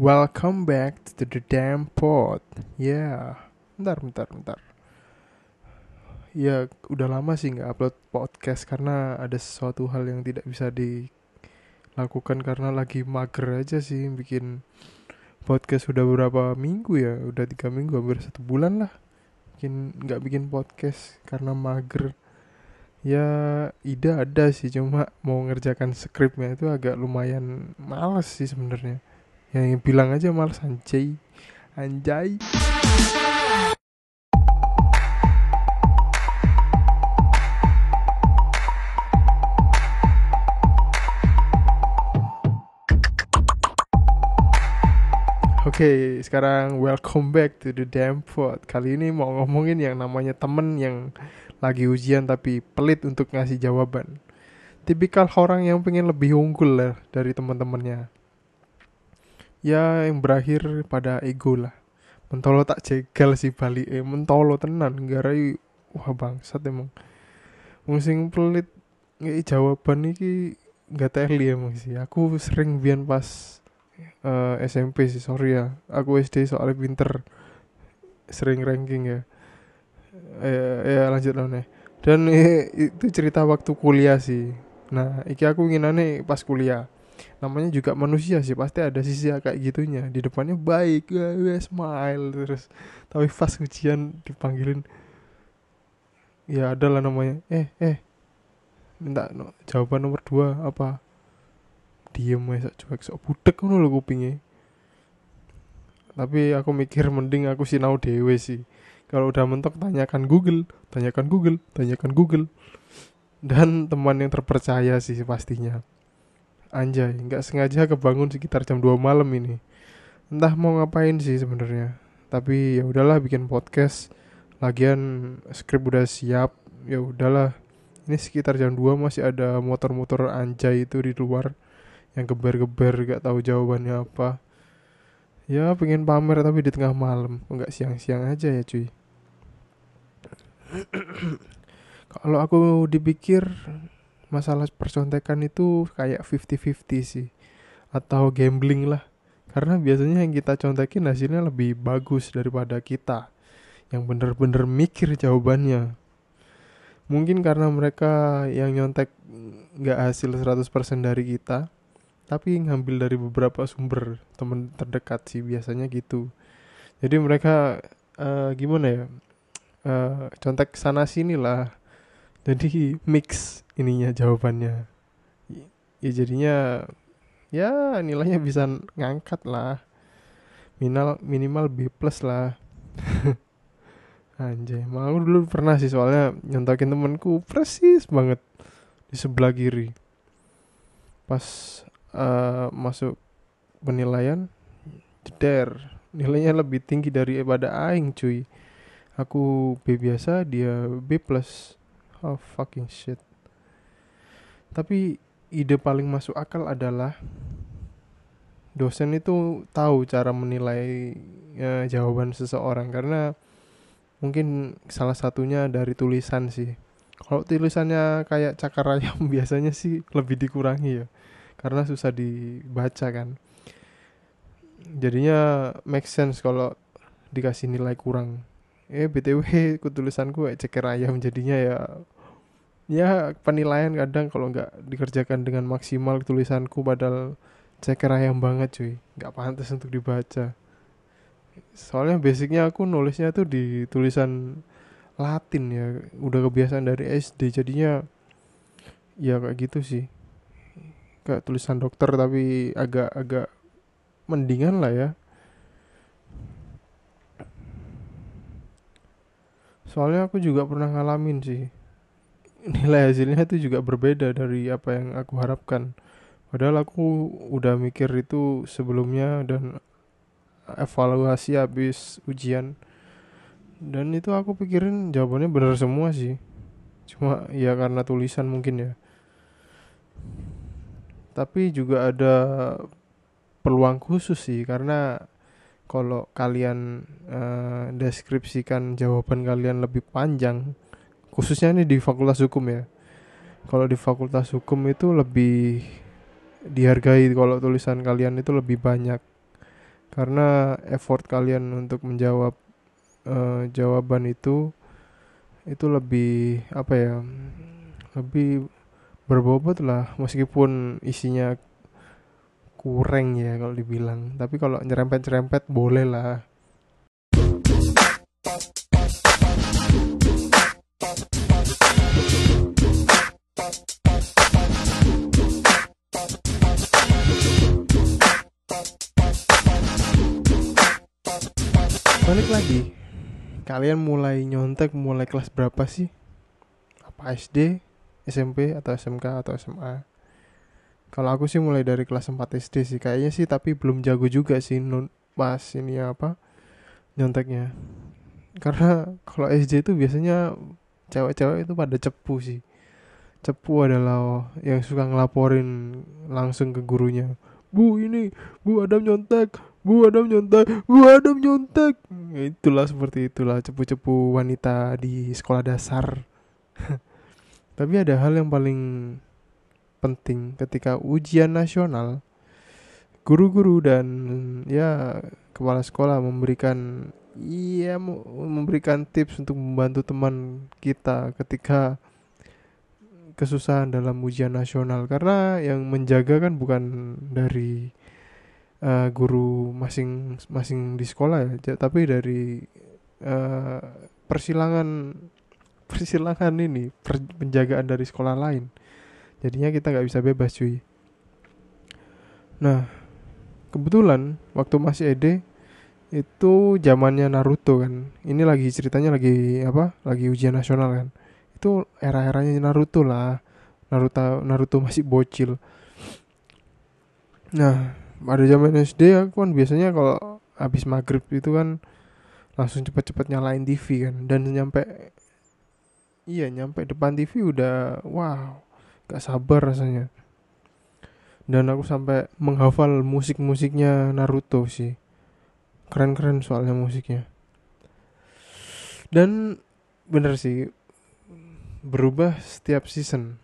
Welcome back to the damn pod. Ya, yeah. bentar, bentar, bentar. Ya, udah lama sih nggak upload podcast karena ada sesuatu hal yang tidak bisa dilakukan karena lagi mager aja sih bikin podcast udah beberapa minggu ya, udah tiga minggu hampir satu bulan lah. Bikin nggak bikin podcast karena mager. Ya, ide ada sih cuma mau ngerjakan skripnya itu agak lumayan males sih sebenarnya yang bilang aja malas anjay anjay Oke, okay, sekarang welcome back to the damn pod. Kali ini mau ngomongin yang namanya temen yang lagi ujian tapi pelit untuk ngasih jawaban. Tipikal orang yang pengen lebih unggul lah dari teman-temannya ya yang berakhir pada ego lah. Mentolo tak jegal sih balik eh mentolo tenan garai wah bangsat emang. Musim pelit nggak jawaban iki nggak teli emang sih. Aku sering bian pas uh, eh, SMP sih sorry ya. Aku SD soalnya pinter sering ranking ya. Eh, ya lanjut lah nih dan eh, itu cerita waktu kuliah sih. Nah iki aku nginane pas kuliah namanya juga manusia sih pasti ada sisi kayak gitunya. Di depannya baik ya, smile terus. Tapi pas ujian dipanggilin ya ada lah namanya. Eh eh minta no, jawaban nomor dua apa? Diem aja cuek sok budek ngono lho kupingnya tapi aku mikir mending aku sinau dewe sih. Kalau udah mentok tanyakan Google tanyakan Google tanyakan Google. Dan teman yang terpercaya sih pastinya Anjay, nggak sengaja kebangun sekitar jam 2 malam ini. Entah mau ngapain sih sebenarnya. Tapi ya udahlah bikin podcast. Lagian skrip udah siap. Ya udahlah. Ini sekitar jam 2 masih ada motor-motor anjay itu di luar yang geber-geber gak tahu jawabannya apa. Ya pengen pamer tapi di tengah malam, enggak siang-siang aja ya cuy. Kalau aku dipikir masalah percontekan itu kayak 50-50 sih. Atau gambling lah. Karena biasanya yang kita contekin hasilnya lebih bagus daripada kita. Yang bener-bener mikir jawabannya. Mungkin karena mereka yang nyontek nggak hasil 100% dari kita tapi ngambil dari beberapa sumber teman terdekat sih biasanya gitu. Jadi mereka uh, gimana ya? Uh, contek sana sini lah jadi mix ininya jawabannya. Ya jadinya ya nilainya bisa ngangkat lah. Minimal minimal B plus lah. Anjay mau dulu pernah sih soalnya nyontokin temenku persis banget di sebelah kiri. Pas uh, masuk penilaian jeder. Nilainya lebih tinggi daripada aing cuy. Aku B biasa dia B plus. Oh fucking shit tapi ide paling masuk akal adalah dosen itu tahu cara menilai ya, jawaban seseorang. Karena mungkin salah satunya dari tulisan sih. Kalau tulisannya kayak cakar ayam biasanya sih lebih dikurangi ya. Karena susah dibaca kan. Jadinya make sense kalau dikasih nilai kurang. Eh btw tulisanku kayak cakar ayam jadinya ya ya penilaian kadang kalau nggak dikerjakan dengan maksimal tulisanku padahal ceker ayam banget cuy. Nggak pantas untuk dibaca. Soalnya basicnya aku nulisnya tuh di tulisan Latin ya. Udah kebiasaan dari SD jadinya ya kayak gitu sih. Kayak tulisan dokter tapi agak-agak mendingan lah ya. Soalnya aku juga pernah ngalamin sih nilai hasilnya itu juga berbeda dari apa yang aku harapkan. Padahal aku udah mikir itu sebelumnya dan evaluasi habis ujian. Dan itu aku pikirin jawabannya benar semua sih. Cuma ya karena tulisan mungkin ya. Tapi juga ada peluang khusus sih karena kalau kalian uh, deskripsikan jawaban kalian lebih panjang khususnya ini di fakultas hukum ya. Kalau di fakultas hukum itu lebih dihargai kalau tulisan kalian itu lebih banyak. Karena effort kalian untuk menjawab uh, jawaban itu itu lebih apa ya lebih berbobot lah. Meskipun isinya kurang ya kalau dibilang. Tapi kalau nyerempet-nyerempet boleh lah balik lagi. Kalian mulai nyontek mulai kelas berapa sih? Apa SD SMP atau SMK atau SMA kalau aku sih mulai dari kelas 4 SD sih. Kayaknya sih tapi belum jago juga sih pas ini apa nyonteknya. Karena kalau SD itu biasanya cewek-cewek itu pada cepu sih. Cepu adalah yang suka ngelaporin langsung ke gurunya. Bu ini bu Adam nyontek bu Adam nyontek bu Adam nyontek. Itulah seperti itulah cepu-cepu wanita di sekolah dasar. Tapi ada hal yang paling penting ketika ujian nasional guru-guru dan ya kepala sekolah memberikan iya memberikan tips untuk membantu teman kita ketika kesusahan dalam ujian nasional. Karena yang menjaga kan bukan dari uh, guru masing-masing di sekolah ya tapi dari uh, persilangan persilangan ini penjagaan dari sekolah lain jadinya kita nggak bisa bebas cuy. Nah kebetulan waktu masih ED itu zamannya Naruto kan. Ini lagi ceritanya lagi apa lagi ujian nasional kan. Itu era-eranya Naruto lah. Naruto Naruto masih bocil. Nah pada zaman SD aku kan biasanya kalau habis maghrib itu kan langsung cepet-cepet nyalain TV kan. Dan nyampe iya nyampe depan TV udah wow gak sabar rasanya. Dan aku sampai menghafal musik-musiknya Naruto sih. Keren-keren soalnya musiknya. Dan bener sih berubah setiap season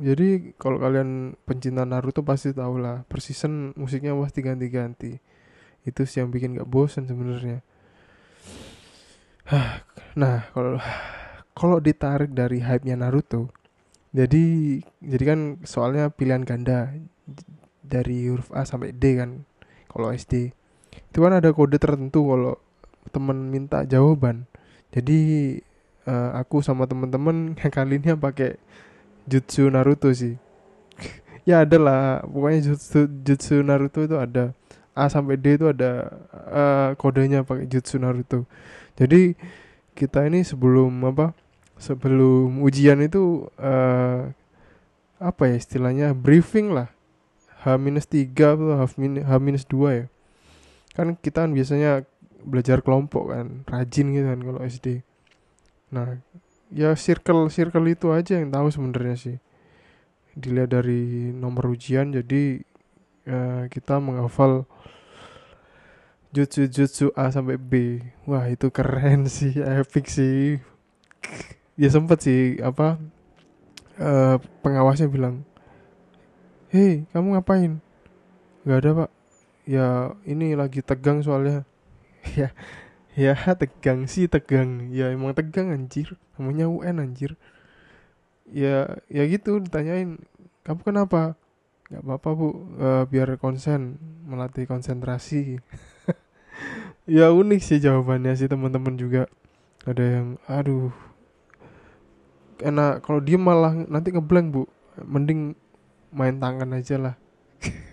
jadi kalau kalian pencinta Naruto pasti tahu lah per season musiknya pasti ganti-ganti. Itu sih yang bikin gak bosan sebenarnya. Nah kalau kalau ditarik dari hype-nya Naruto jadi jadi kan soalnya pilihan ganda dari huruf A sampai D kan kalau SD itu kan ada kode tertentu kalau temen minta jawaban. Jadi uh, aku sama temen-temen kali ini pakai jutsu Naruto sih. Ya ada lah. Pokoknya jutsu jutsu Naruto itu ada. A sampai D itu ada uh, kodenya pakai jutsu Naruto. Jadi kita ini sebelum apa sebelum ujian itu uh, apa ya istilahnya briefing lah. H-3 atau H-2 ya. Kan kita kan biasanya belajar kelompok kan rajin gitu kan kalau SD nah ya circle circle itu aja yang tahu sebenarnya sih. Dilihat dari nomor ujian jadi uh, kita menghafal jutsu jutsu A sampai B. Wah itu keren sih epic sih. Ya sempet sih apa uh, pengawasnya bilang hei kamu ngapain? Nggak ada pak. Ya ini lagi tegang soalnya. Ya ya tegang sih tegang. Ya emang tegang anjir. Namanya UN anjir. Ya ya gitu ditanyain kamu kenapa? Nggak apa-apa bu. Uh, biar konsen melatih konsentrasi. Ya unik sih jawabannya sih teman-teman juga. Ada yang aduh enak. Kalau dia malah nanti ngeblank bu. Mending main tangan aja lah.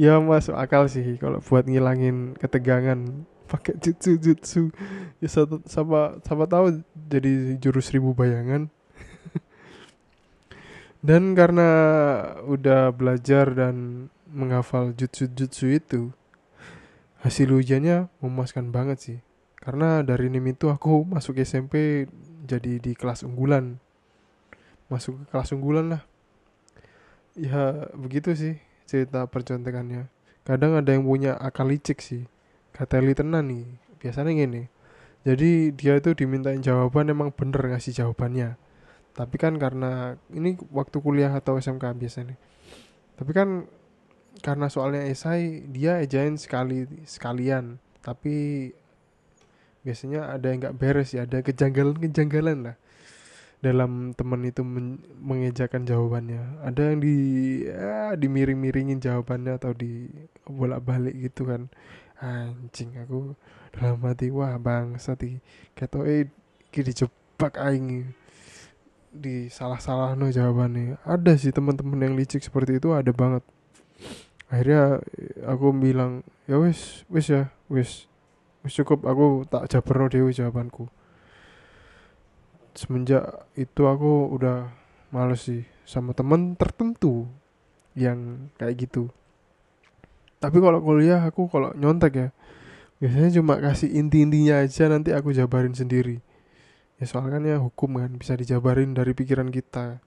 Ya masuk akal sih kalau buat ngilangin ketegangan pakai jutsu jutsu ya sama sama tahu jadi jurus ribu bayangan. Dan karena udah belajar dan menghafal jutsu jutsu itu hasil ujiannya memuaskan banget sih. Karena dari nim itu aku masuk SMP jadi di kelas unggulan. Masuk ke kelas unggulan lah. Ya begitu sih cerita percontekannya. Kadang ada yang punya akal licik sih kata tenan nih. Biasanya gini. Jadi dia itu dimintain jawaban emang bener ngasih jawabannya. Tapi kan karena ini waktu kuliah atau SMK biasanya tapi kan karena soalnya esai dia ejain sekali sekalian. Tapi biasanya ada yang nggak beres ya ada kejanggalan kejanggalan lah dalam teman itu men- mengejakan jawabannya. Ada yang di ya, dimiring-miringin jawabannya atau di bolak-balik gitu kan anjing aku dalam hati wah bangsa di kata eh dijebak aing di salah-salah no jawabannya ada sih teman-teman yang licik seperti itu ada banget. Akhirnya aku bilang ya wis wis ya wis wis cukup aku tak jabarno dewi jawabanku. Semenjak itu aku udah males sih sama temen tertentu yang kayak gitu tapi kalau kuliah aku kalau nyontek ya biasanya cuma kasih inti-intinya aja nanti aku jabarin sendiri. Ya soalnya kan ya hukum kan bisa dijabarin dari pikiran kita.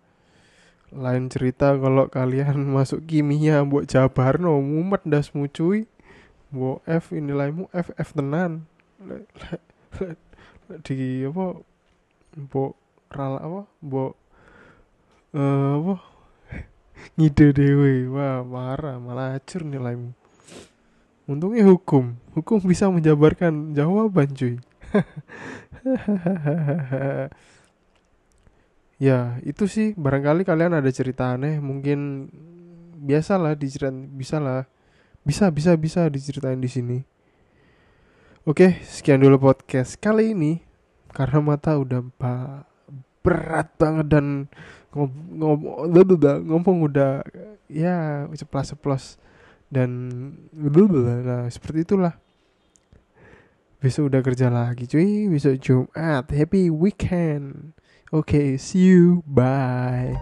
Lain cerita kalau kalian masuk kimia buat jabar no mumet dasmu cuy. Bu F nilaimu F F tenan. Di apa bu rala apa bu eh apa ngide dewe. Wah marah malah acur nilaimu untungnya hukum. Hukum bisa menjabarkan jawaban cuy. Ya itu sih. Barangkali kalian ada cerita aneh mungkin biasalah diceritain bisa lah bisa bisa bisa diceritain di sini. Oke sekian dulu podcast kali ini. Karena mata udah berat banget dan ngom- ngom- ngomong udah ya ceplas ceplos dan nah seperti itulah. Besok udah kerja lagi cuy. Besok Jumat. Happy weekend. Oke see you. Bye